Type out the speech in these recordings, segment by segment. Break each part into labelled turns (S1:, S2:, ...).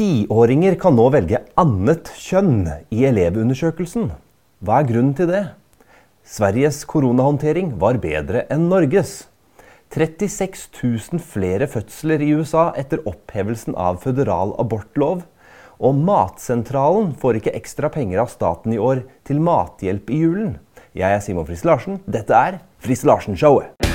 S1: Tiåringer kan nå velge annet kjønn i Elevundersøkelsen. Hva er grunnen til det? Sveriges koronahåndtering var bedre enn Norges. 36 000 flere fødsler i USA etter opphevelsen av føderal abortlov. Og Matsentralen får ikke ekstra penger av staten i år til mathjelp i julen. Jeg er Simon Friis Larsen. Dette er Friis Larsen-showet.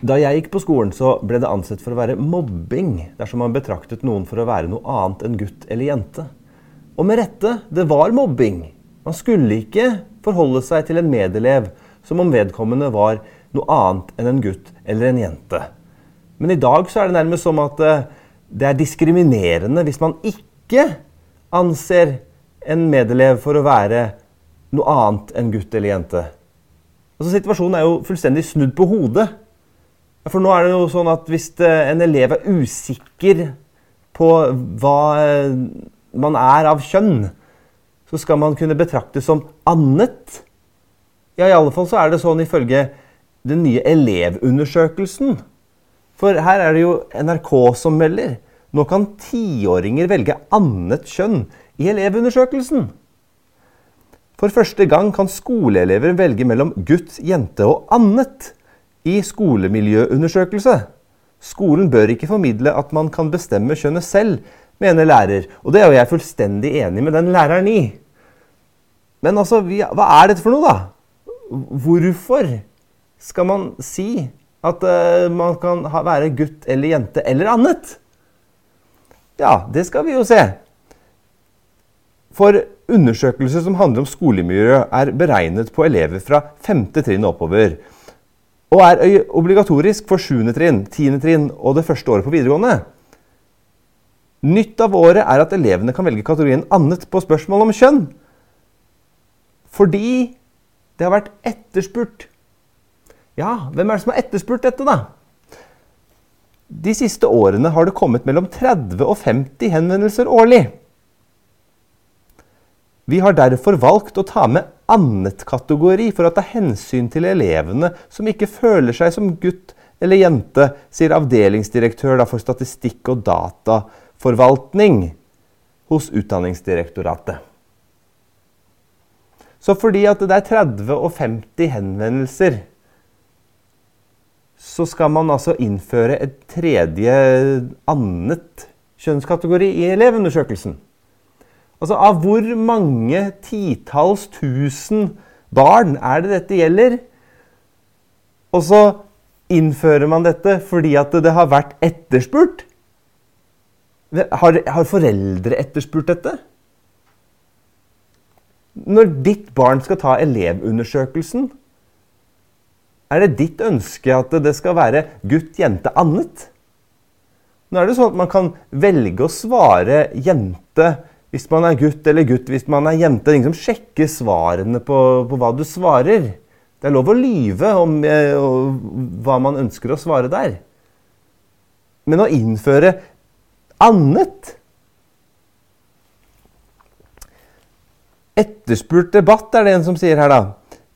S1: Da jeg gikk på skolen, så ble det ansett for å være mobbing dersom man betraktet noen for å være noe annet enn gutt eller jente. Og med rette, det var mobbing. Man skulle ikke forholde seg til en medelev som om vedkommende var noe annet enn en gutt eller en jente. Men i dag så er det nærmest som at eh, det er diskriminerende hvis man ikke anser en medelev for å være noe annet enn gutt eller jente. Altså Situasjonen er jo fullstendig snudd på hodet. For nå er det jo sånn at hvis eh, en elev er usikker på hva eh, man er av kjønn, så skal man kunne betraktes som annet. Ja, i alle fall så er det sånn ifølge den nye elevundersøkelsen. For her er det jo NRK som melder. Nå kan tiåringer velge annet kjønn i elevundersøkelsen. For første gang kan skoleelever velge mellom gutt, jente og annet i skolemiljøundersøkelse. Skolen bør ikke formidle at man kan bestemme kjønnet selv, mener lærer. Og det er jo jeg fullstendig enig med den læreren i. Men altså, hva er dette for noe, da? Hvorfor skal man si at uh, man kan ha, være gutt eller jente eller annet? Ja, det skal vi jo se. For undersøkelser som handler om skolemiljø, er beregnet på elever fra femte trinn oppover og er obligatorisk for 7. trinn, 10. trinn og det første året på videregående. Nytt av året er at elevene kan velge kategorien 'annet' på spørsmål om kjønn. Fordi det har vært etterspurt. Ja, hvem er det som har etterspurt dette, da? De siste årene har det kommet mellom 30 og 50 henvendelser årlig. Vi har derfor valgt å ta med annet-kategori for å ta hensyn til elevene som ikke føler seg som gutt eller jente, sier avdelingsdirektør for statistikk og dataforvaltning hos Utdanningsdirektoratet. Så fordi at det er 30 og 50 henvendelser, så skal man altså innføre et tredje annet kjønnskategori i elevundersøkelsen. Altså, Av hvor mange titalls tusen barn er det dette gjelder? Og så innfører man dette fordi at det har vært etterspurt? Har, har foreldre etterspurt dette? Når ditt barn skal ta elevundersøkelsen, er det ditt ønske at det skal være gutt, jente, annet? Nå er det sånn at man kan velge å svare jente hvis man er gutt eller gutt hvis man er jente. Det er ingen som sjekker svarene på, på hva du svarer. Det er lov å lyve om eh, hva man ønsker å svare der. Men å innføre annet Etterspurt debatt er det en som sier her, da.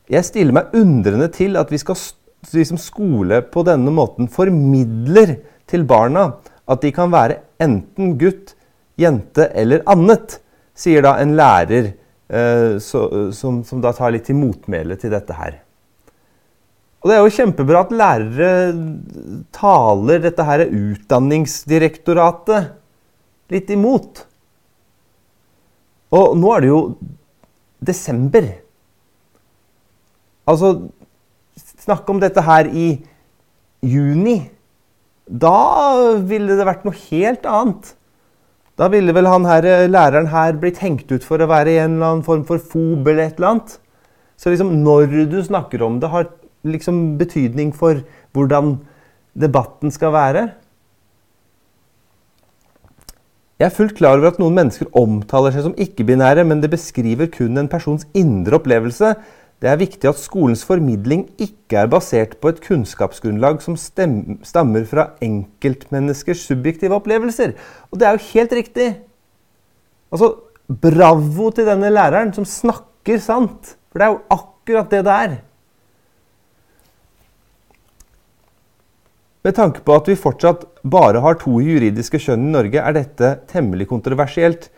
S1: Jeg stiller meg undrende til at vi, skal, vi som skole på denne måten formidler til barna at de kan være enten gutt, jente eller annet, sier da en lærer eh, så, som, som, da tar litt til motmæle til dette her. Og Det er jo kjempebra at lærere taler dette her Utdanningsdirektoratet litt imot. Og nå er det jo desember. Altså Snakk om dette her i juni. Da ville det vært noe helt annet. Da ville vel han her, eh, læreren her blitt hengt ut for å være i en eller annen form for fob eller et eller annet. Så liksom når du snakker om det, har liksom betydning for hvordan debatten skal være. Jeg er fullt klar over at noen mennesker omtaler seg som ikke-binære, men det beskriver kun en persons indre opplevelse. Det er viktig at skolens formidling ikke er basert på et kunnskapsgrunnlag som stammer fra enkeltmenneskers subjektive opplevelser. Og det er jo helt riktig. Altså, bravo til denne læreren som snakker sant. For det er jo akkurat det det er. Med tanke på at vi fortsatt bare har to juridiske kjønn i Norge, er dette temmelig kontroversielt.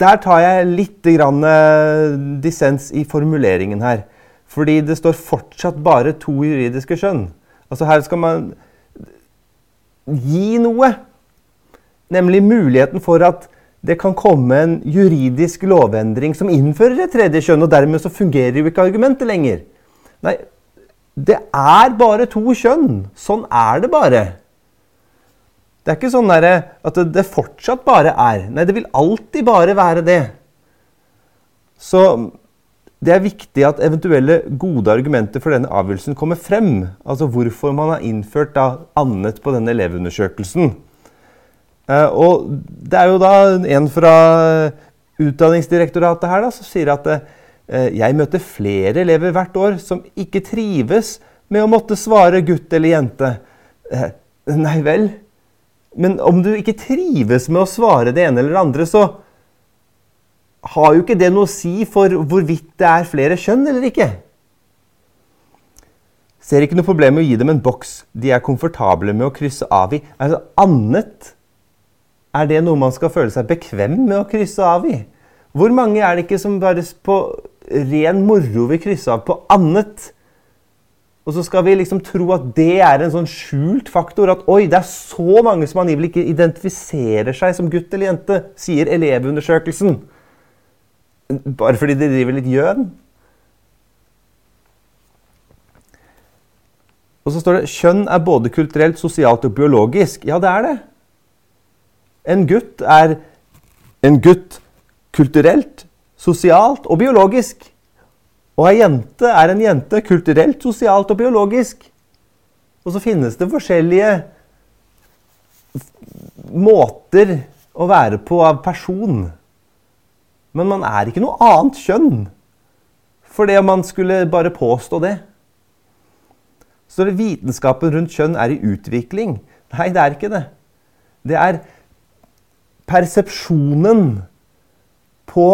S1: Der tar jeg litt grann eh, dissens i formuleringen her. Fordi det står fortsatt bare to juridiske skjønn. Altså Her skal man gi noe. Nemlig muligheten for at det kan komme en juridisk lovendring som innfører et tredje kjønn, og dermed så fungerer jo ikke argumentet lenger. Nei, det er bare to kjønn. Sånn er det bare. Det er ikke sånn at det fortsatt bare er. Nei, det vil alltid bare være det. Så det er viktig at eventuelle gode argumenter for denne avgjørelsen kommer frem. Altså hvorfor man har innført da annet på denne elevundersøkelsen. Eh, og det er jo da en fra Utdanningsdirektoratet her da, som sier at Eh, jeg møter flere elever hvert år som ikke trives med å måtte svare gutt eller jente. Eh, nei vel? Men om du ikke trives med å svare det ene eller det andre, så har jo ikke det noe å si for hvorvidt det er flere kjønn eller ikke. Ser ikke noe problem med å gi dem en boks de er komfortable med å krysse av i. Altså, annet Er det noe man skal føle seg bekvem med å krysse av i? Hvor mange er det ikke som bare på ren moro vil krysse av på annet. Og så skal vi liksom tro at det er en sånn skjult faktor. At oi, det er så mange som angivelig ikke identifiserer seg som gutt eller jente, sier Elevundersøkelsen. Bare fordi de driver litt gjøn. Og så står det kjønn er både kulturelt, sosialt og biologisk. Ja, det er det. En gutt er en gutt kulturelt, sosialt og biologisk. Og ei jente er en jente kulturelt, sosialt og biologisk. Og så finnes det forskjellige måter å være på av person. Men man er ikke noe annet kjønn For det man skulle bare påstå det. Så vitenskapen rundt kjønn er i utvikling. Nei, det er ikke det. Det er persepsjonen på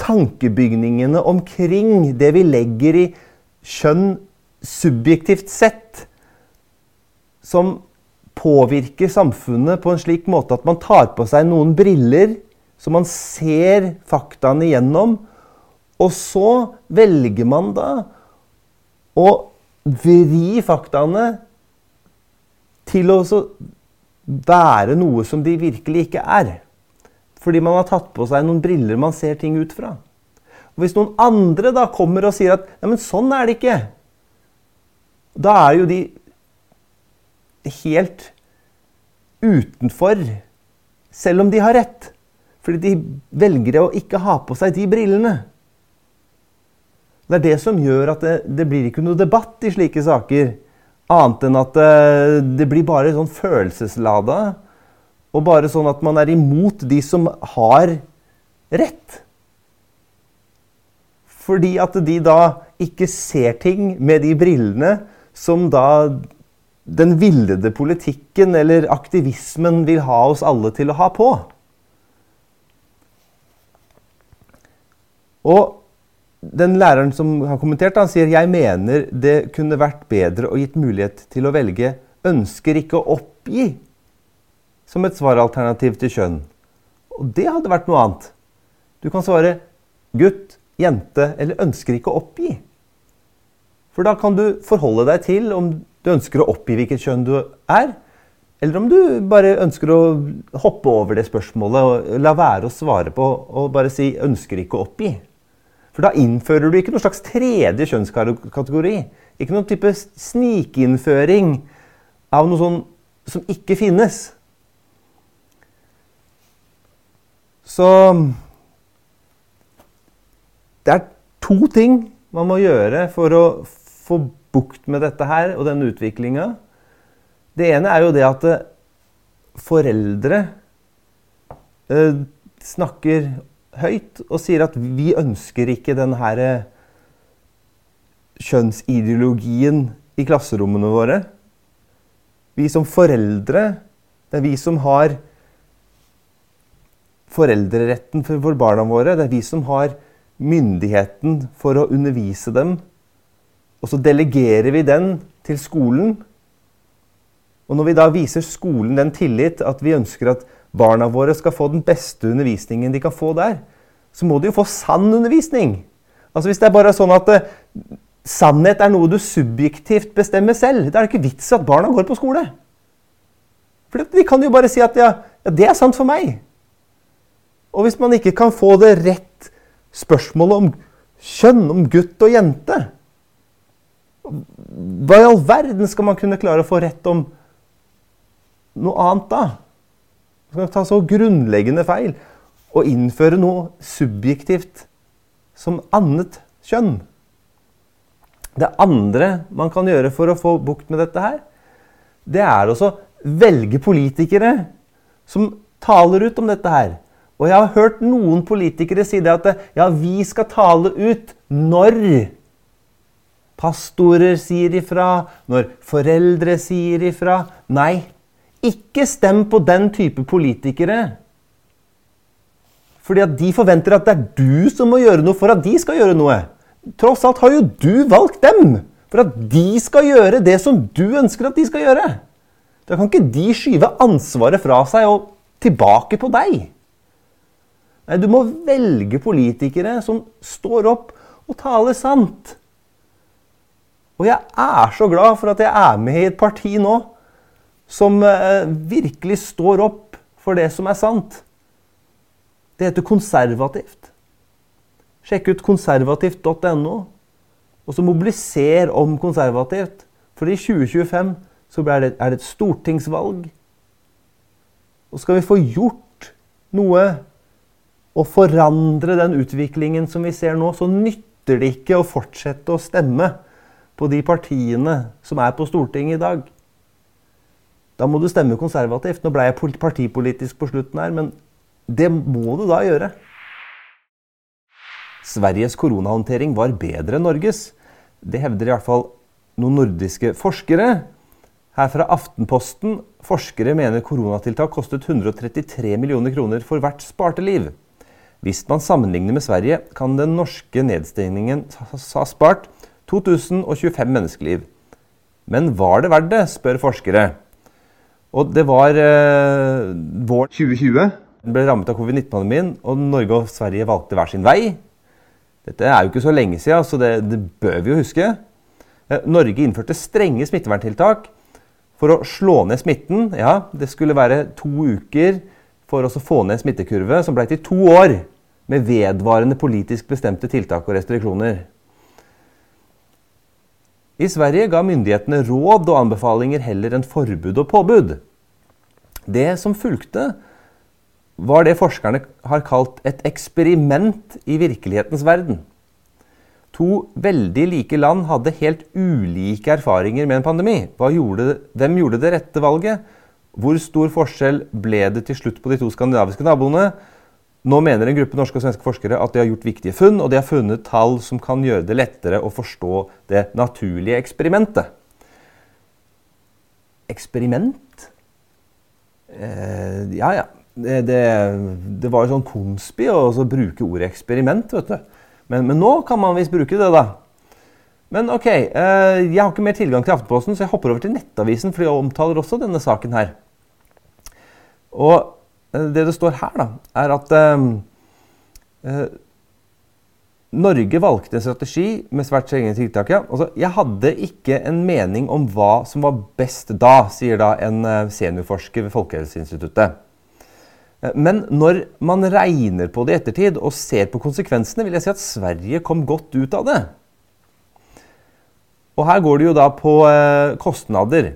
S1: tankebygningene omkring det vi legger i kjønn subjektivt sett, som påvirker samfunnet på en slik måte at man tar på seg noen briller så man ser faktaene igjennom, og så velger man da å vri faktaene til å være noe som de virkelig ikke er. Fordi man har tatt på seg noen briller man ser ting ut fra. Og Hvis noen andre da kommer og sier at men sånn er det ikke, da er jo de helt utenfor, selv om de har rett. Fordi de velger å ikke ha på seg de brillene. Det er det som gjør at det, det blir ikke noe debatt i slike saker. Annet enn at det, eh, det blir bare sånn følelseslada og bare sånn at man er imot de som har rett. Fordi at de da ikke ser ting med de brillene som da den villede politikken eller aktivismen vil ha oss alle til å ha på. Og den læreren som har kommentert, han sier jeg mener det kunne vært bedre og gitt mulighet til å velge ønsker ikke å oppgi som et svaralternativ til kjønn. Og det hadde vært noe annet. Du kan svare gutt, jente eller ønsker ikke å oppgi. For da kan du forholde deg til om du ønsker å oppgi hvilket kjønn du er, eller om du bare ønsker å hoppe over det spørsmålet og la være å svare på og bare si 'ønsker ikke å oppgi'. For da innfører du ikke noen slags tredje kjønnskategori. Ikke noen type snikinnføring av noe sånn som ikke finnes. Så det er to ting man må gjøre for å få bukt med dette her og denne utviklinga. Det ene er jo det at eh, foreldre eh, snakker høyt og sier at vi ønsker ikke denne her eh, kjønnsideologien i klasserommene våre. Vi som foreldre, det er vi som har foreldreretten for barna våre. Det er vi som har myndigheten for å undervise dem. Og så delegerer vi den til skolen Og når vi da viser skolen den tillit at vi ønsker at barna våre skal få den beste undervisningen de kan få der, så må de jo få sann undervisning. Altså Hvis det er bare sånn at uh, sannhet er noe du subjektivt bestemmer selv, da er det ikke vits at barna går på skole. For de kan jo bare si at ja, ja, det er sant for meg. Og hvis man ikke kan få det rett spørsmålet om kjønn, om gutt og jente Hva i all verden skal man kunne klare å få rett om noe annet da? Man kan ta så grunnleggende feil og innføre noe subjektivt som annet kjønn. Det andre man kan gjøre for å få bukt med dette her, det er også velge politikere som taler ut om dette her. Og jeg har hørt noen politikere si det at ja, vi skal tale ut når pastorer sier ifra, når foreldre sier ifra. Nei, ikke stem på den type politikere. Fordi at de forventer at det er du som må gjøre noe for at de skal gjøre noe. Tross alt har jo du valgt dem for at de skal gjøre det som du ønsker at de skal gjøre. Da kan ikke de skyve ansvaret fra seg og tilbake på deg. Nei, du må velge politikere som står opp og taler sant. Og jeg er så glad for at jeg er med i et parti nå som eh, virkelig står opp for det som er sant. Det heter konservativt. Sjekk ut konservativt.no, og så mobiliser om konservativt. For i 2025 så er det, et stortingsvalg. Og skal vi få gjort noe og forandre den utviklingen som vi ser nå, så nytter det ikke å fortsette å stemme på de partiene som er på Stortinget i dag. Da må du stemme konservativt. Nå ble jeg partipolitisk på slutten her, men det må du da gjøre. Sveriges koronahåndtering var bedre enn Norges. Det hevder i hvert fall noen nordiske forskere. Her fra Aftenposten. Forskere mener koronatiltak kostet 133 millioner kroner for hvert sparte liv. Hvis man sammenligner med Sverige, kan den norske nedstengningen ha spart 2025 menneskeliv. Men var det verdt det, spør forskere. Og det var eh, våren 2020 ble rammet av covid-19-pandemien, og Norge og Sverige valgte hver sin vei. Dette er jo ikke så lenge siden, så det, det bør vi jo huske. Eh, Norge innførte strenge smitteverntiltak for å slå ned smitten. Ja, det skulle være to uker for å få ned smittekurve, som ble til to år med vedvarende politisk bestemte tiltak og restriksjoner. I Sverige ga myndighetene råd og anbefalinger heller enn forbud og påbud. Det som fulgte, var det forskerne har kalt et eksperiment i virkelighetens verden. To veldig like land hadde helt ulike erfaringer med en pandemi. Gjorde, hvem gjorde det rette valget? Hvor stor forskjell ble det til slutt på de to skandinaviske naboene? Nå mener en gruppe norske og svenske forskere at de har gjort viktige funn, og de har funnet tall som kan gjøre det lettere å forstå det naturlige eksperimentet. Eksperiment? Eh, ja, ja det, det, var jo sånn konspi å bruke ordet eksperiment, vet du. Men, men, nå kan man visst bruke det, da. Men ok, eh, jeg har ikke mer tilgang til Aftenposten, så jeg hopper over til Nettavisen, for de omtaler også denne saken her. Og det det står her, da, er at eh, eh Norge valgte en strategi med svært strenge tiltak. Ja. Altså, jeg hadde ikke en mening om hva som var best da, sier da en eh, seniorforsker ved Folkehelseinstituttet. Eh, men når man regner på det i ettertid og ser på konsekvensene, vil jeg si at Sverige kom godt ut av det. Og her går det jo da på eh, kostnader.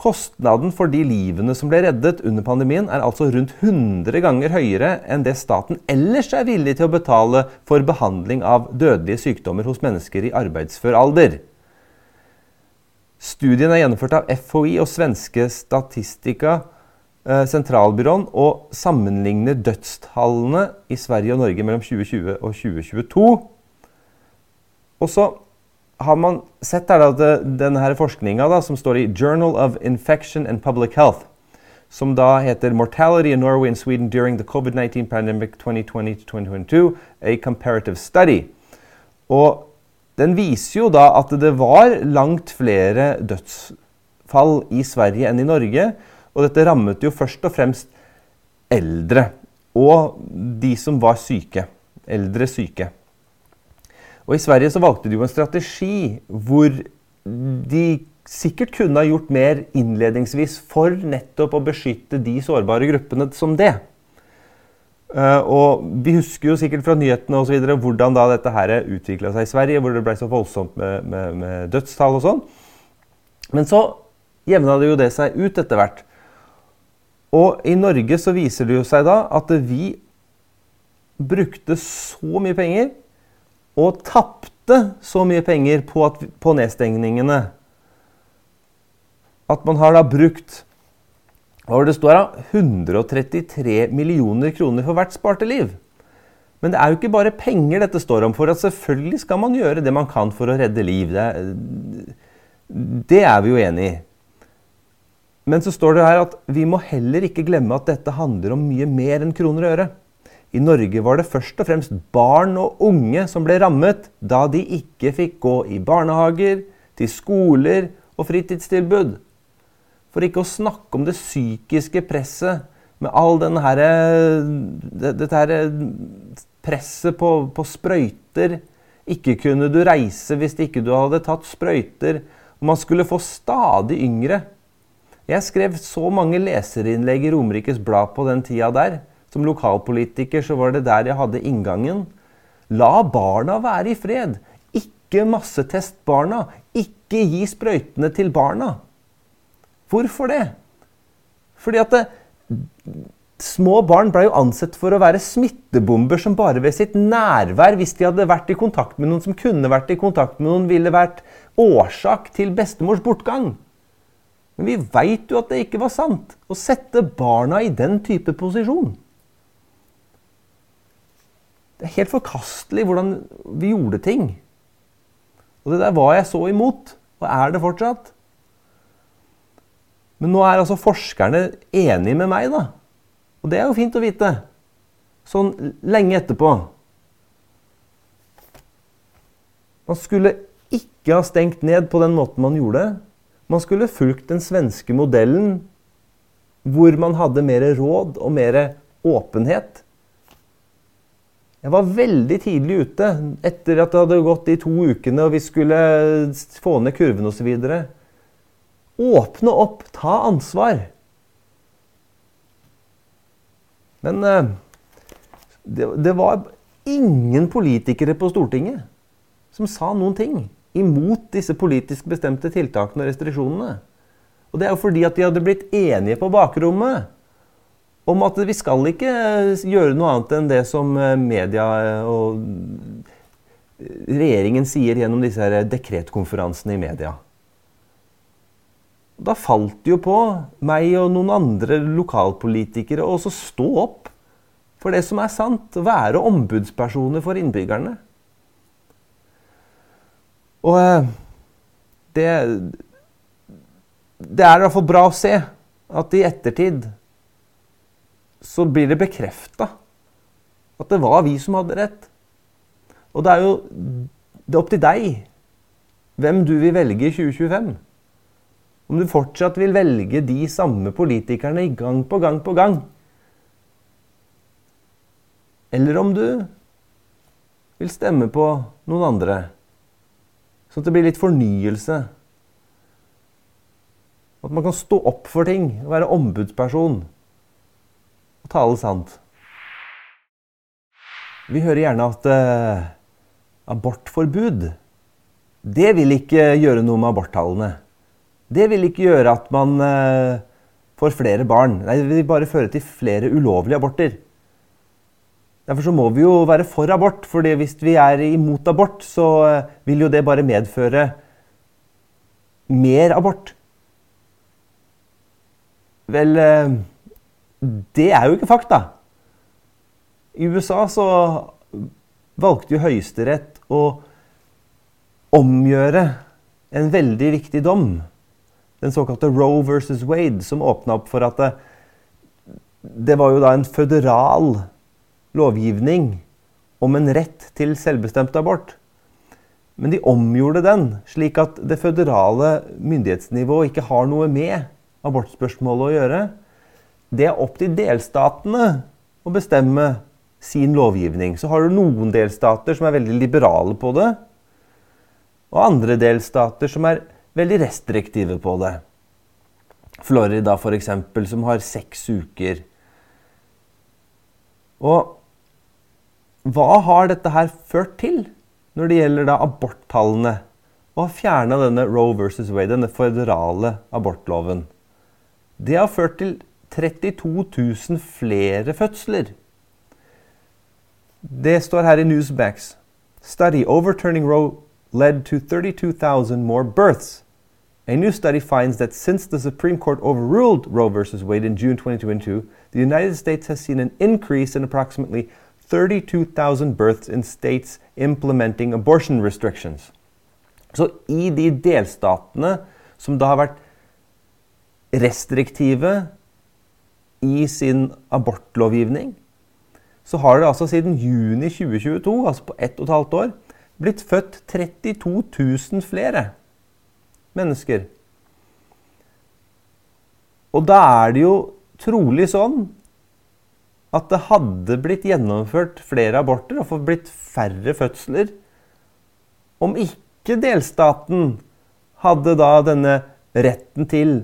S1: Kostnaden for de livene som ble reddet under pandemien, er altså rundt 100 ganger høyere enn det staten ellers er villig til å betale for behandling av dødelige sykdommer hos mennesker i arbeidsfør alder. Studien er gjennomført av FHI og svenske Statistika Eh, sentralbyråen og sammenligner dødstallene i Sverige og Norge mellom 2020 og 2022. Og så har man sett her at denne forskninga som står i Journal of Infection and Public Health, som da heter 'Mortality in Norway and Sweden during the COVID-19 pandemic 2020-2022', a comparative study. Og den viser jo da at det var langt flere dødsfall i Sverige enn i Norge. Og dette rammet jo først og fremst eldre og de som var syke. Eldre syke. Og I Sverige så valgte de jo en strategi hvor de sikkert kunne ha gjort mer innledningsvis for nettopp å beskytte de sårbare gruppene som det. Uh, og Vi husker jo sikkert fra nyhetene og så videre, hvordan da dette her utvikla seg i Sverige, hvor det ble så voldsomt med, med, med dødstall og sånn. Men så jevna det jo det seg ut etter hvert. Og i Norge så viser det jo seg da at vi brukte så mye penger og tapte så mye penger på, at, på nedstengningene at man har da brukt hva det står da? 133 millioner kroner for hvert sparte liv. Men det er jo ikke bare penger dette står om. For at selvfølgelig skal man gjøre det man kan for å redde liv. Det, det er vi jo enig i. Men så står det her at vi må heller ikke glemme at dette handler om mye mer enn kroner og øre. I Norge var det først og fremst barn og unge som ble rammet da de ikke fikk gå i barnehager, til skoler og fritidstilbud. For ikke å snakke om det psykiske presset med all denne her, dette her presset på, på, sprøyter. Ikke kunne du reise hvis ikke du hadde tatt sprøyter. Og man skulle få stadig yngre. Jeg skrev så mange leserinnlegg i Romerikes Blad på den tida der. Som lokalpolitiker så var det der jeg hadde inngangen. La barna være i fred. Ikke massetest barna. Ikke gi sprøytene til barna. Hvorfor det? Fordi at det, små barn ble jo ansett for å være smittebomber som bare ved sitt nærvær, hvis de hadde vært i kontakt med noen som kunne vært i kontakt med noen, ville vært årsak til bestemors bortgang. Men vi veit jo at det ikke var sant. Å sette barna i den type posisjon. Det er helt forkastelig hvordan vi gjorde ting. Og det der var jeg så imot, og er det fortsatt. Men nå er altså forskerne enige med meg, da. Og det er jo fint å vite. Sånn lenge etterpå. Man skulle ikke ha stengt ned på den måten man gjorde. Man skulle fulgt den svenske modellen, hvor man hadde mer råd og mer åpenhet. Jeg var veldig tidlig ute etter at det hadde gått de to ukene og vi skulle få ned kurven osv. Åpne opp, ta ansvar. Men eh, det, det, var ingen politikere på Stortinget som sa noen ting imot disse politisk bestemte tiltakene og restriksjonene. Og det er jo fordi at de hadde blitt enige på bakrommet om at vi skal ikke gjøre noe annet enn det som eh, media og regjeringen sier gjennom disse her dekretkonferansene i media. Da falt det jo på meg og noen andre lokalpolitikere å stå opp for det som er sant. Være ombudspersoner for innbyggerne. Og eh, det Det er i hvert fall bra å se at i ettertid så blir det bekrefta at det var vi som hadde rett. Og det er jo det er opp til deg hvem du vil velge i 2025. Om du fortsatt vil velge de samme politikerne gang på gang på gang. Eller om du vil stemme på noen andre. Sånn at det blir litt fornyelse. At man kan stå opp for ting, være ombudsperson og tale sant. Vi hører gjerne at eh, abortforbud det vil ikke gjøre noe med aborttallene. Det vil ikke gjøre at man eh, får flere barn. Nei, det vil bare føre til flere ulovlige aborter. Derfor så må vi jo være for abort, for hvis vi er imot abort, så eh, vil jo det bare medføre mer abort. Vel, uh, det er jo ikke fakta. I USA så valgte jo Høyesterett å omgjøre en veldig viktig dom den såkalte Roe versus Wade, som åpna opp for at det, det var jo da en føderal lovgivning om en rett til selvbestemt abort. Men de omgjorde den, slik at det føderale myndighetsnivået ikke har noe med abortspørsmålet å gjøre. Det er opp til delstatene å bestemme sin lovgivning. Så har du noen delstater som er veldig liberale på det, og andre delstater som er veldig restriktive på det. Florida, f.eks., som har seks uker. Og hva har dette her ført til når det gjelder da aborttallene? Å ha fjerna denne Roe versus Wade, denne føderale abortloven. Det har ført til 32 000 flere fødsler. Det står her i Newsbacks. Study overturning Roe led to 32,000 more births. A new study finds that since the Supreme Court overruled Roe v. Wade in June 2022, the United States has seen an increase in approximately 32,000 births in states implementing abortion restrictions. Så i de delstatene som da har vært restriktive i sin abortlovgivning, så har det altså siden juni 2022, altså på ett og et halvt år, blitt født 32 000 flere mennesker. Og da er det jo trolig sånn at det hadde blitt gjennomført flere aborter og blitt færre fødsler om ikke delstaten hadde da denne retten til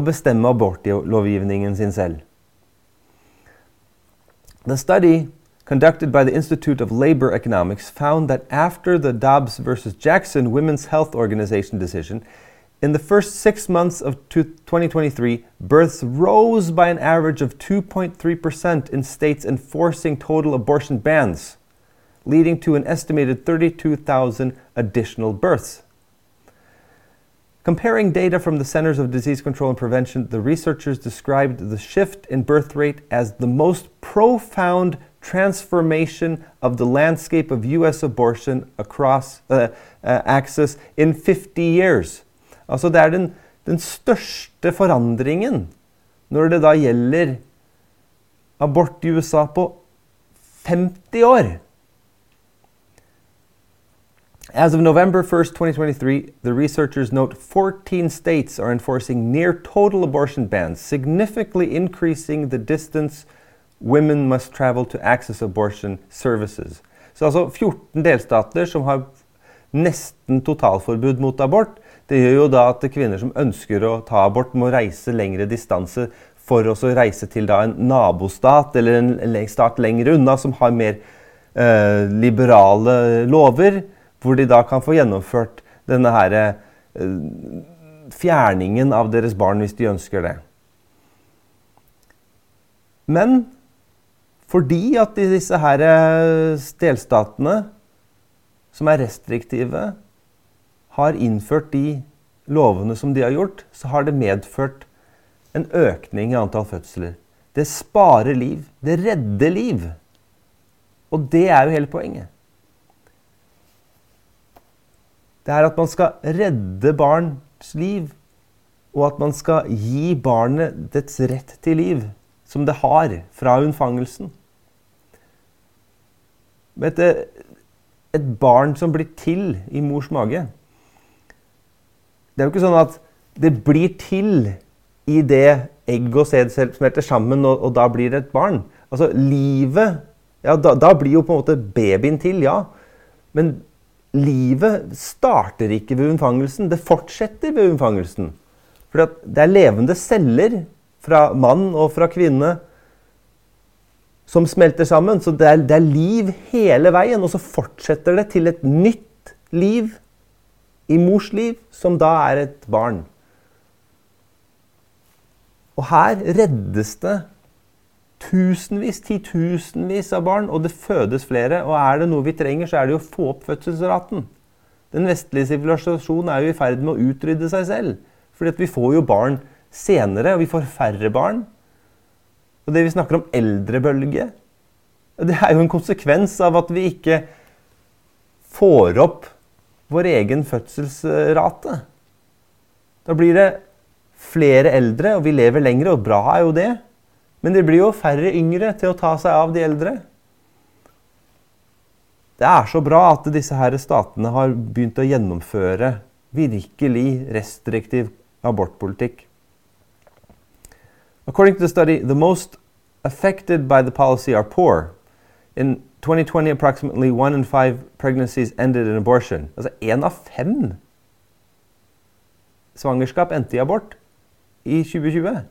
S1: bestemme abortlovgivningen sin selv. The study conducted by the Institute of Labor Economics found that after the Dobbs versus Jackson Women's Health Organization decision, in the first six months of 2023, births rose by an average of 2.3% in states enforcing total abortion bans, leading to an estimated 32,000 additional births. Comparing data from the Centers of Disease Control and Prevention, the researchers described the shift in birth rate as the most profound transformation of the landscape of U.S. abortion across uh, uh, access in 50 years. Altså det er den, den største forandringen når det da gjelder abort i USA på 50 år. As of November 1st, 2023, the researchers note 14 states are enforcing near total abortion bans, significantly increasing the distance Women must travel to access abortion services. Så altså 14 delstater som har nesten totalforbud mot abort. Det gjør jo da at kvinner som ønsker å ta abort, må reise lengre distanse for å reise til en nabostat eller en stat lenger unna som har mer eh, liberale lover, hvor de da kan få gjennomført denne her, eh, fjerningen av deres barn hvis de ønsker det. Men fordi at disse her eh, delstatene, som er restriktive, har innført de lovene som de har gjort, så har det medført en økning i antall fødsler. Det sparer liv. Det redder liv. Og det er jo hele poenget. Det er at man skal redde barns liv, og at man skal gi barnet dets rett til liv, som det har fra unnfangelsen. Vet du, et barn som blir til i mors mage Det er jo ikke sånn at det blir til i det egg og sæd smelter sammen, og, og, da blir det et barn. Altså, livet ja, da, da, blir jo på en måte babyen til, ja. Men livet starter ikke ved unnfangelsen. Det fortsetter ved unnfangelsen. For det er levende celler fra mann og fra kvinne som smelter sammen. Så det er, det er, liv hele veien. Og så fortsetter det til et nytt liv i mors liv, som da er et barn. Og her reddes det tusenvis, titusenvis av barn, og det fødes flere. Og er det noe vi trenger, så er det jo å få opp fødselsraten. Den vestlige sivilisasjonen er jo i ferd med å utrydde seg selv. Fordi at vi får jo barn senere, og vi får færre barn. Og det vi snakker om eldrebølge, det er jo en konsekvens av at vi ikke får opp vår egen fødselsrate. Da blir det flere eldre, og vi lever lengre, og bra er jo det. Men det blir jo færre yngre til å ta seg av de eldre. det er så bra at disse her statene har begynt å gjennomføre virkelig restriktiv abortpolitikk. According to the study, the most affected by the policy are poor. In 2020, approximately one in five pregnancies ended in abortion. Altså én av fem svangerskap endte i abort i 2020.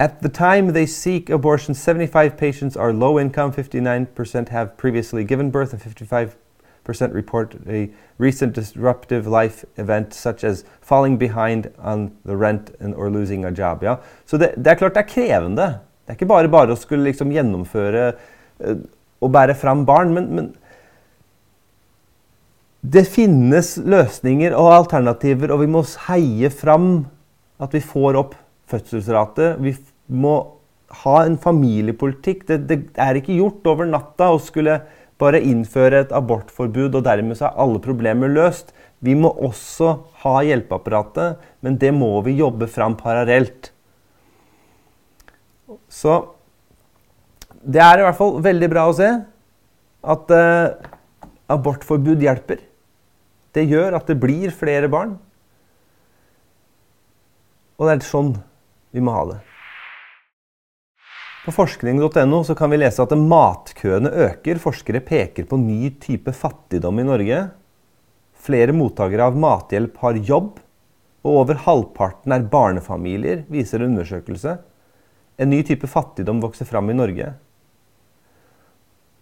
S1: At the time they seek abortion, 75 patients are low income, 59% have previously given birth, and 55% report a recent disruptive life event such as falling behind on the rent and, or losing a job. Ja. Så det, det, er klart det er krevende. Det er ikke bare bare å skulle liksom gjennomføre uh, og bære fram barn, men, men det finnes løsninger og alternativer, og vi må heie fram at vi får opp fødselsrate. Vi må ha en familiepolitikk. Det, det, er ikke gjort over natta å skulle bare innføre et abortforbud, og dermed så er alle problemer løst. Vi må også ha hjelpeapparatet, men det må vi jobbe fram parallelt. Så det er i hvert fall veldig bra å se at eh, abortforbud hjelper. Det gjør at det blir flere barn. Og det er sånn vi må ha det. På forskning.no kan vi lese at matkøene øker. Forskere peker på ny type fattigdom i Norge. Flere mottakere av mathjelp har jobb, og over halvparten er barnefamilier, viser undersøkelse. En ny type fattigdom vokser fram i Norge.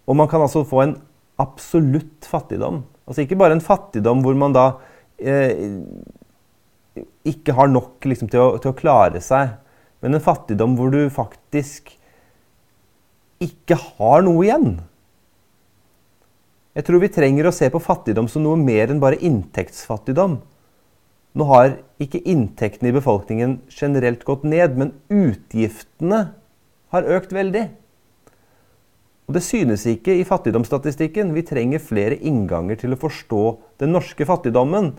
S1: Og man kan altså få en absolutt fattigdom. Altså ikke bare en fattigdom hvor man da eh, ikke har nok liksom, til, å, til, å, klare seg, men en fattigdom hvor du faktisk ikke har noe igjen. Jeg tror vi trenger å se på fattigdom som noe mer enn bare inntektsfattigdom. Nå har ikke inntektene i befolkningen generelt gått ned, men utgiftene har økt veldig. Og Det synes ikke i fattigdomsstatistikken. Vi trenger flere innganger til å forstå den norske fattigdommen,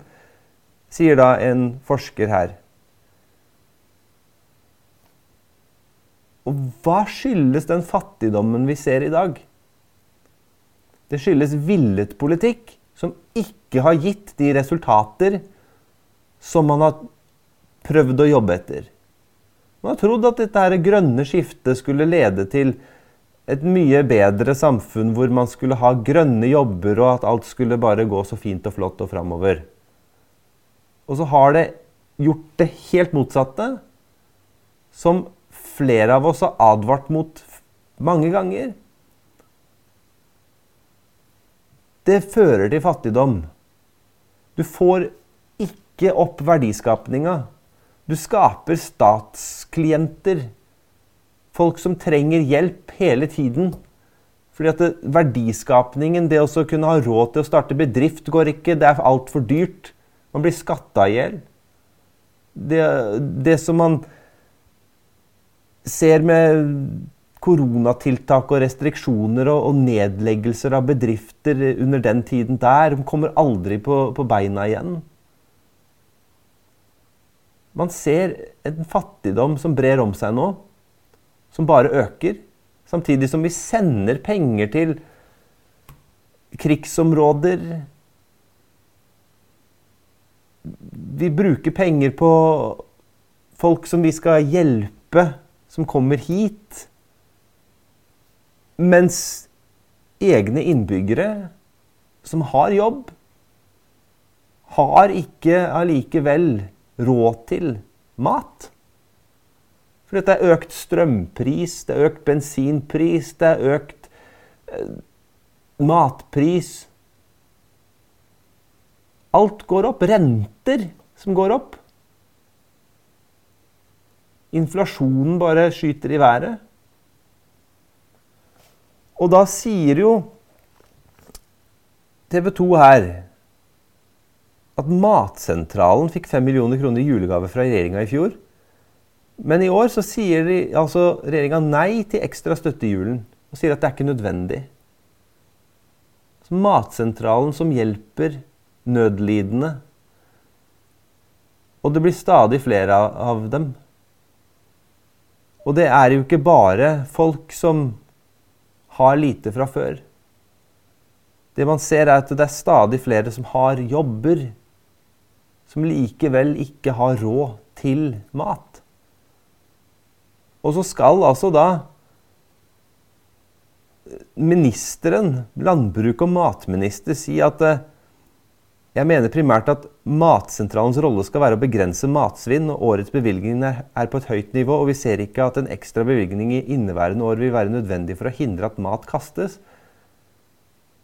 S1: sier da en forsker her. Og hva skyldes den fattigdommen vi ser i dag? Det skyldes villet politikk som ikke har gitt de resultater som man har prøvd å jobbe etter. Man har trodd at dette grønne skiftet skulle lede til et mye bedre samfunn hvor man skulle ha grønne jobber, og at alt skulle bare gå så fint og flott og framover. Og så har det gjort det helt motsatte, som flere av oss har advart mot mange ganger. Det fører til fattigdom. Du får ikke opp verdiskapninga. Du skaper statsklienter folk som trenger hjelp hele tiden. Fordi at det, Verdiskapningen, det å kunne ha råd til å starte bedrift, går ikke. Det er altfor dyrt. Man blir skatta i hjel. Det, det som man ser med koronatiltak og restriksjoner og, og, nedleggelser av bedrifter under den tiden der, de kommer aldri på, på beina igjen. Man ser en fattigdom som brer om seg nå som bare øker. Samtidig som vi sender penger til krigsområder. Vi bruker penger på folk som vi skal hjelpe, som kommer hit. Mens egne innbyggere som har jobb, har ikke allikevel råd til mat. For det er økt strømpris, det er økt bensinpris, det er økt eh, matpris. Alt går opp. Renter som går opp. Inflasjonen bare skyter i været. Og da sier jo TV 2 her at Matsentralen fikk 5 millioner kroner i julegave fra regjeringa i fjor. Men i år så sier de, altså regjeringa nei til ekstra støtte i julen. Og sier at det er ikke nødvendig. Så Matsentralen som hjelper nødlidende. Og det blir stadig flere av dem. Og det er jo ikke bare folk som har lite fra før. Det man ser, er at det er stadig flere som har jobber, som likevel ikke har råd til mat. Og så skal altså da ministeren, landbruk- og matminister, si at eh, jeg mener primært at Matsentralens rolle skal være å begrense matsvinn, og årets bevilgning er på et høyt nivå, og vi ser ikke at en ekstra bevilgning i inneværende år vil være nødvendig for å hindre at mat kastes.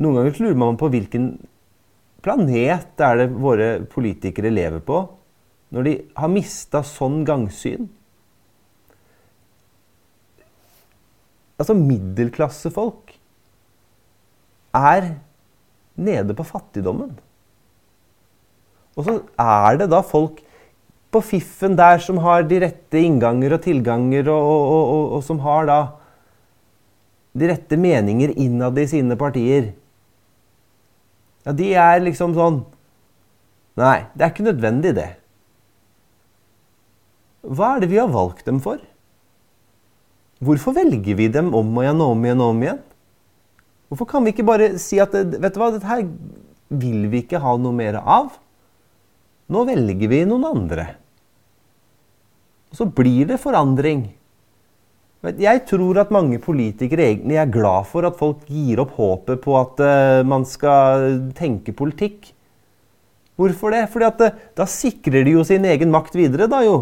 S1: Noen ganger lurer man på hvilken planet er det våre politikere lever på, når de har mista sånn gangsyn. Altså, middelklassefolk er nede på fattigdommen. Og så er det da folk på fiffen der som har de rette innganger og tilganger, og, og, og, og som har da de rette meninger innad i sine partier. Ja, de er liksom sånn Nei, det er ikke nødvendig, det. Hva er det vi har valgt dem for? Hvorfor velger vi dem om og igjen og om igjen og om igjen? Hvorfor kan vi ikke bare si at vet du hva, dette her vil vi ikke ha noe mer av? Nå velger vi noen andre. Og så blir det forandring. Jeg tror at mange politikere egentlig er glad for at folk gir opp håpet på at uh, man skal tenke politikk. Hvorfor det? Fordi at uh, da sikrer de jo sin egen makt videre, da jo.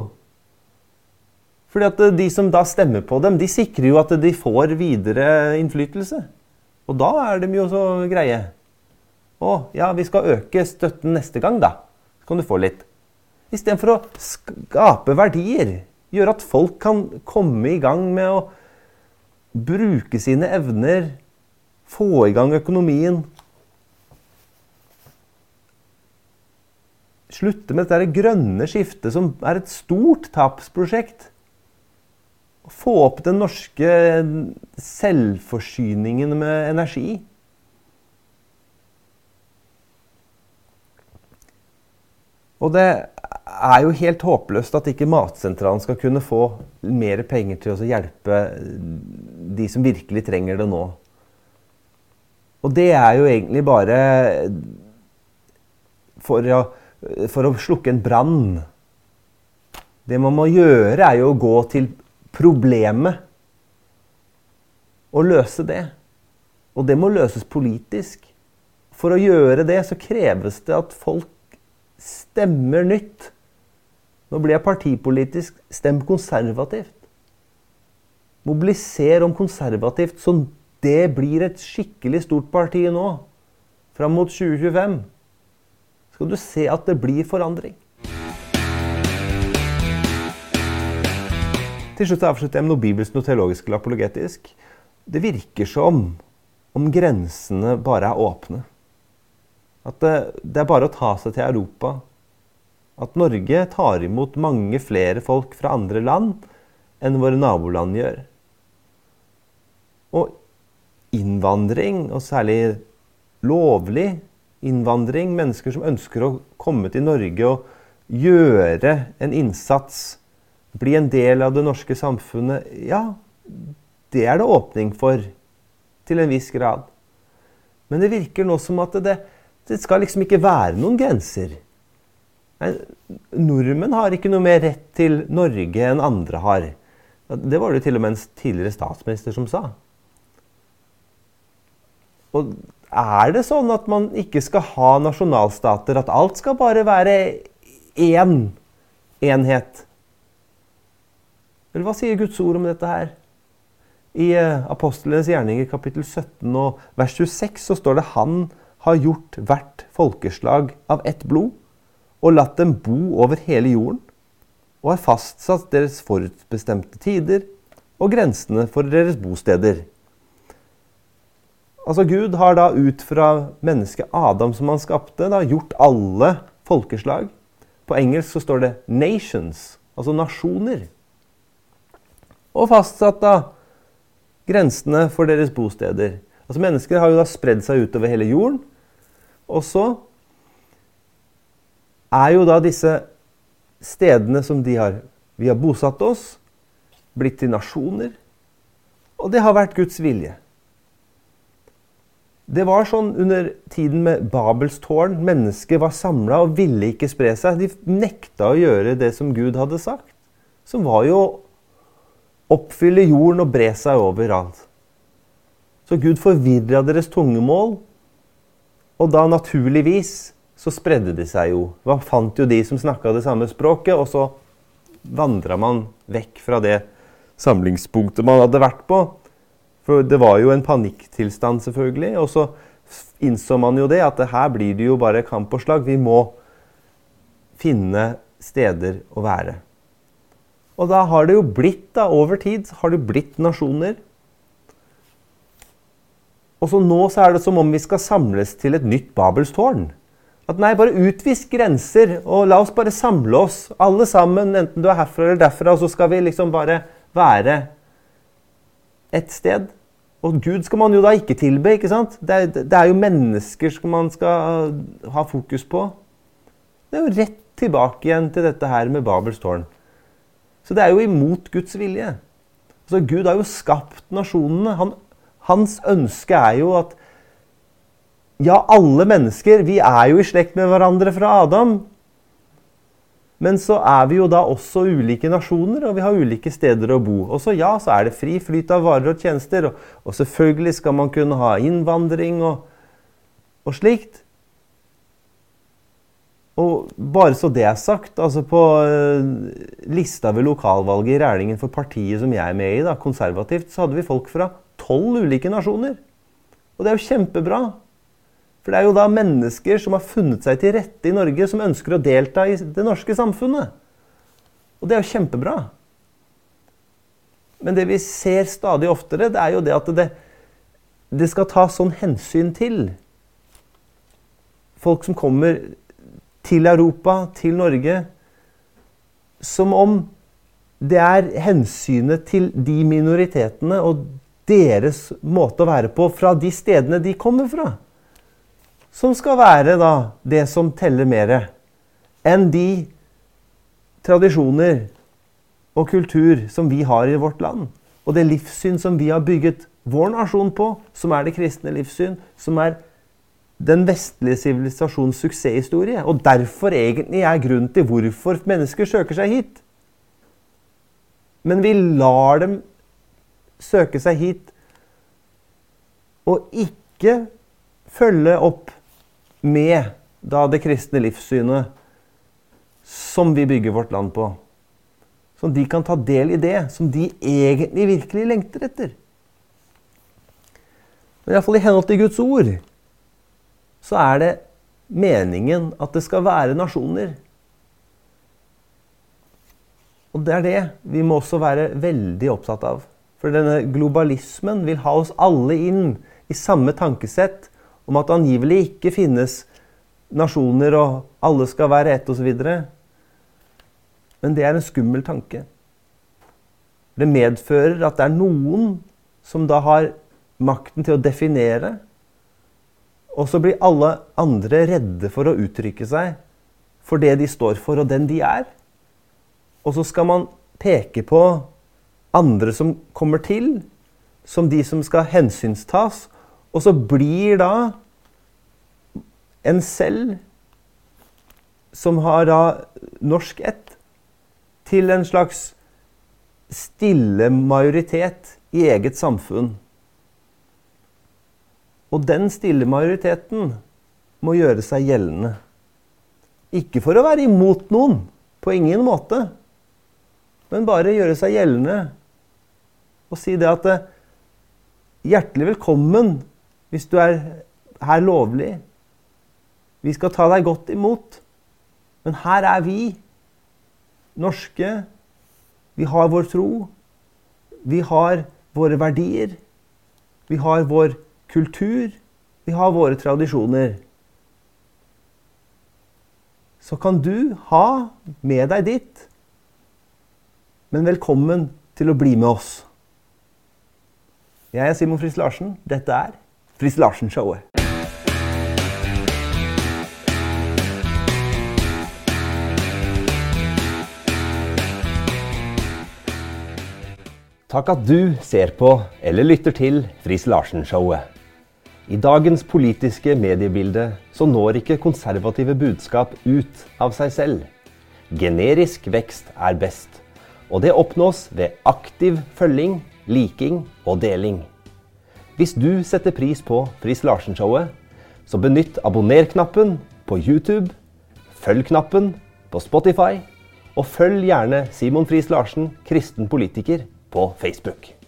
S1: Fordi at uh, de som da stemmer på dem, de sikrer jo at de får videre innflytelse. Og da er de jo så greie. Å, ja, vi skal øke støtten neste gang, da. Kan du få litt. Istedenfor å skape verdier Gjøre at folk kan komme i gang med å bruke sine evner, få i gang økonomien. Slutte med dette grønne skiftet, som er et stort tapsprosjekt. Få opp den norske selvforsyningen med energi. Og det er jo helt håpløst at ikke Matsentralen skal kunne få mer penger til å hjelpe de som virkelig trenger det nå. Og det er jo egentlig bare for å, for å slukke en brann. Det man må gjøre, er jo å gå til problemet og løse det. Og det må løses politisk. For å gjøre det så kreves det at folk stemmer nytt. Nå blir jeg partipolitisk. Stem konservativt. Mobiliser om konservativt, så det blir et skikkelig stort parti nå. Fram mot 2025 skal du se at det blir forandring. Til slutt avslutter jeg med noe bibelsk, noe teologisk eller apologetisk. Det virker som om grensene bare er åpne. At det, er bare å ta seg til Europa at Norge tar imot mange flere folk fra andre land enn våre naboland gjør. Og innvandring, og særlig lovlig innvandring, mennesker som ønsker å komme til Norge og gjøre en innsats, bli en del av det norske samfunnet, ja, det er det åpning for til en viss grad. Men det virker nå som at det, det skal liksom ikke være noen grenser. Nei, nordmenn har ikke noe mer rett til Norge enn andre har. Det var det til og med en tidligere statsminister som sa. Og er det sånn at man ikke skal ha nasjonalstater, at alt skal bare være én enhet? Eller hva sier Guds ord om dette her? I eh, Apostlenes gjerninger kapittel 17 og vers 26 så står det han har gjort hvert folkeslag av ett blod og latt dem bo over hele jorden, og har fastsatt deres forutbestemte tider og grensene for deres bosteder. Altså Gud har da ut fra mennesket Adam som han skapte, da gjort alle folkeslag. På engelsk så står det 'nations', altså nasjoner. Og fastsatt da grensene for deres bosteder. Altså Mennesker har jo da spredd seg utover hele jorden. Og så er jo da disse stedene som de har Vi har bosatt oss, blitt til nasjoner. Og det har vært Guds vilje. Det var sånn under tiden med Babels tårn. Mennesket var samla og ville ikke spre seg. De nekta å gjøre det som Gud hadde sagt. Som var jo å oppfylle jorden og bre seg overalt. Så Gud forvirra deres tungemål, og da naturligvis så spredde de seg jo. Man fant jo de som snakka det samme språket, og så vandra man vekk fra det samlingspunktet man hadde vært på. For det var jo en panikktilstand, selvfølgelig. Og så innså man jo det, at her blir det jo bare kamp og slag. Vi må finne steder å være. Og da har det jo blitt, da, over tid, har det blitt nasjoner. Og så nå så er det som om vi skal samles til et nytt Babelstårn. At nei, bare utvis grenser, og la oss bare samle oss, alle sammen, enten du er herfra eller derfra, og så skal vi liksom bare være et sted. Og Gud skal man jo da ikke tilbe, ikke sant? Det er, det er jo mennesker som man skal ha fokus på. Det er jo rett tilbake igjen til dette her med Babels tårn. Så det er jo imot Guds vilje. Altså, Gud har jo skapt nasjonene. Han, hans ønske er jo at Ja, alle mennesker, vi er jo i slekt med hverandre fra Adam. Men så er vi jo da også ulike nasjoner, og vi har ulike steder å bo. Og så ja, så er det fri flyt av varer og tjenester, og, og selvfølgelig skal man kunne ha innvandring og, og, slikt. Og bare så det er sagt, altså på uh, lista ved lokalvalget i Rælingen for partiet som jeg er med i, da, konservativt, så hadde vi folk fra tolv ulike nasjoner. Og det er jo kjempebra. For det er jo da mennesker som har funnet seg til rette i Norge, som ønsker å delta i det norske samfunnet. Og det er jo kjempebra. Men det vi ser stadig oftere, det er jo det at det, det skal tas sånn hensyn til folk som kommer til Europa, til Norge, som om det er hensynet til de minoritetene og deres måte å være på fra de stedene de kommer fra som skal være da det som teller mer enn de tradisjoner og kultur som vi har i vårt land. Og det livssyn som vi har bygget vår nasjon på, som er det kristne livssyn, som er den vestlige sivilisasjons suksesshistorie. Og derfor egentlig er grunnen til hvorfor mennesker søker seg hit. Men vi lar dem søke seg hit og ikke følge opp med da det kristne livssynet som vi bygger vårt land på. Som de kan ta del i det som de egentlig virkelig lengter etter. Men iallfall i henhold til Guds ord så er det meningen at det skal være nasjoner. Og det er det vi må også være veldig opptatt av. For denne globalismen vil ha oss alle inn i samme tankesett om at det angivelig ikke finnes nasjoner og alle skal være ett osv. Men det er en skummel tanke. Det medfører at det er noen som da har makten til å definere. Og så blir alle andre redde for å uttrykke seg for det de står for, og den de er. Og så skal man peke på andre som kommer til, som de som skal hensynstas, og så blir da en selv som har da norsk ett, til en slags stille majoritet i eget samfunn. Og den stille majoriteten må gjøre seg gjeldende. Ikke for å være imot noen, på ingen måte, men bare gjøre seg gjeldende og si det at eh, Hjertelig velkommen hvis du er her lovlig. Vi skal ta deg godt imot. Men her er vi, norske. Vi har vår tro. Vi har våre verdier. Vi har vår kultur. Vi har våre tradisjoner. Så kan du ha med deg ditt. Men velkommen til å bli med oss. Jeg er Simon Friis Larsen. Dette er Friis Larsen-showet. Takk at du ser på eller lytter til Friis Larsen-showet. I dagens politiske mediebilde så når ikke konservative budskap ut av seg selv. Generisk vekst er best, og det oppnås ved aktiv følging, liking og deling. Hvis du setter pris på Friis Larsen-showet, så benytt abonner-knappen på YouTube, følg-knappen på Spotify, og følg gjerne Simon Friis Larsen, kristen politiker, på Facebook.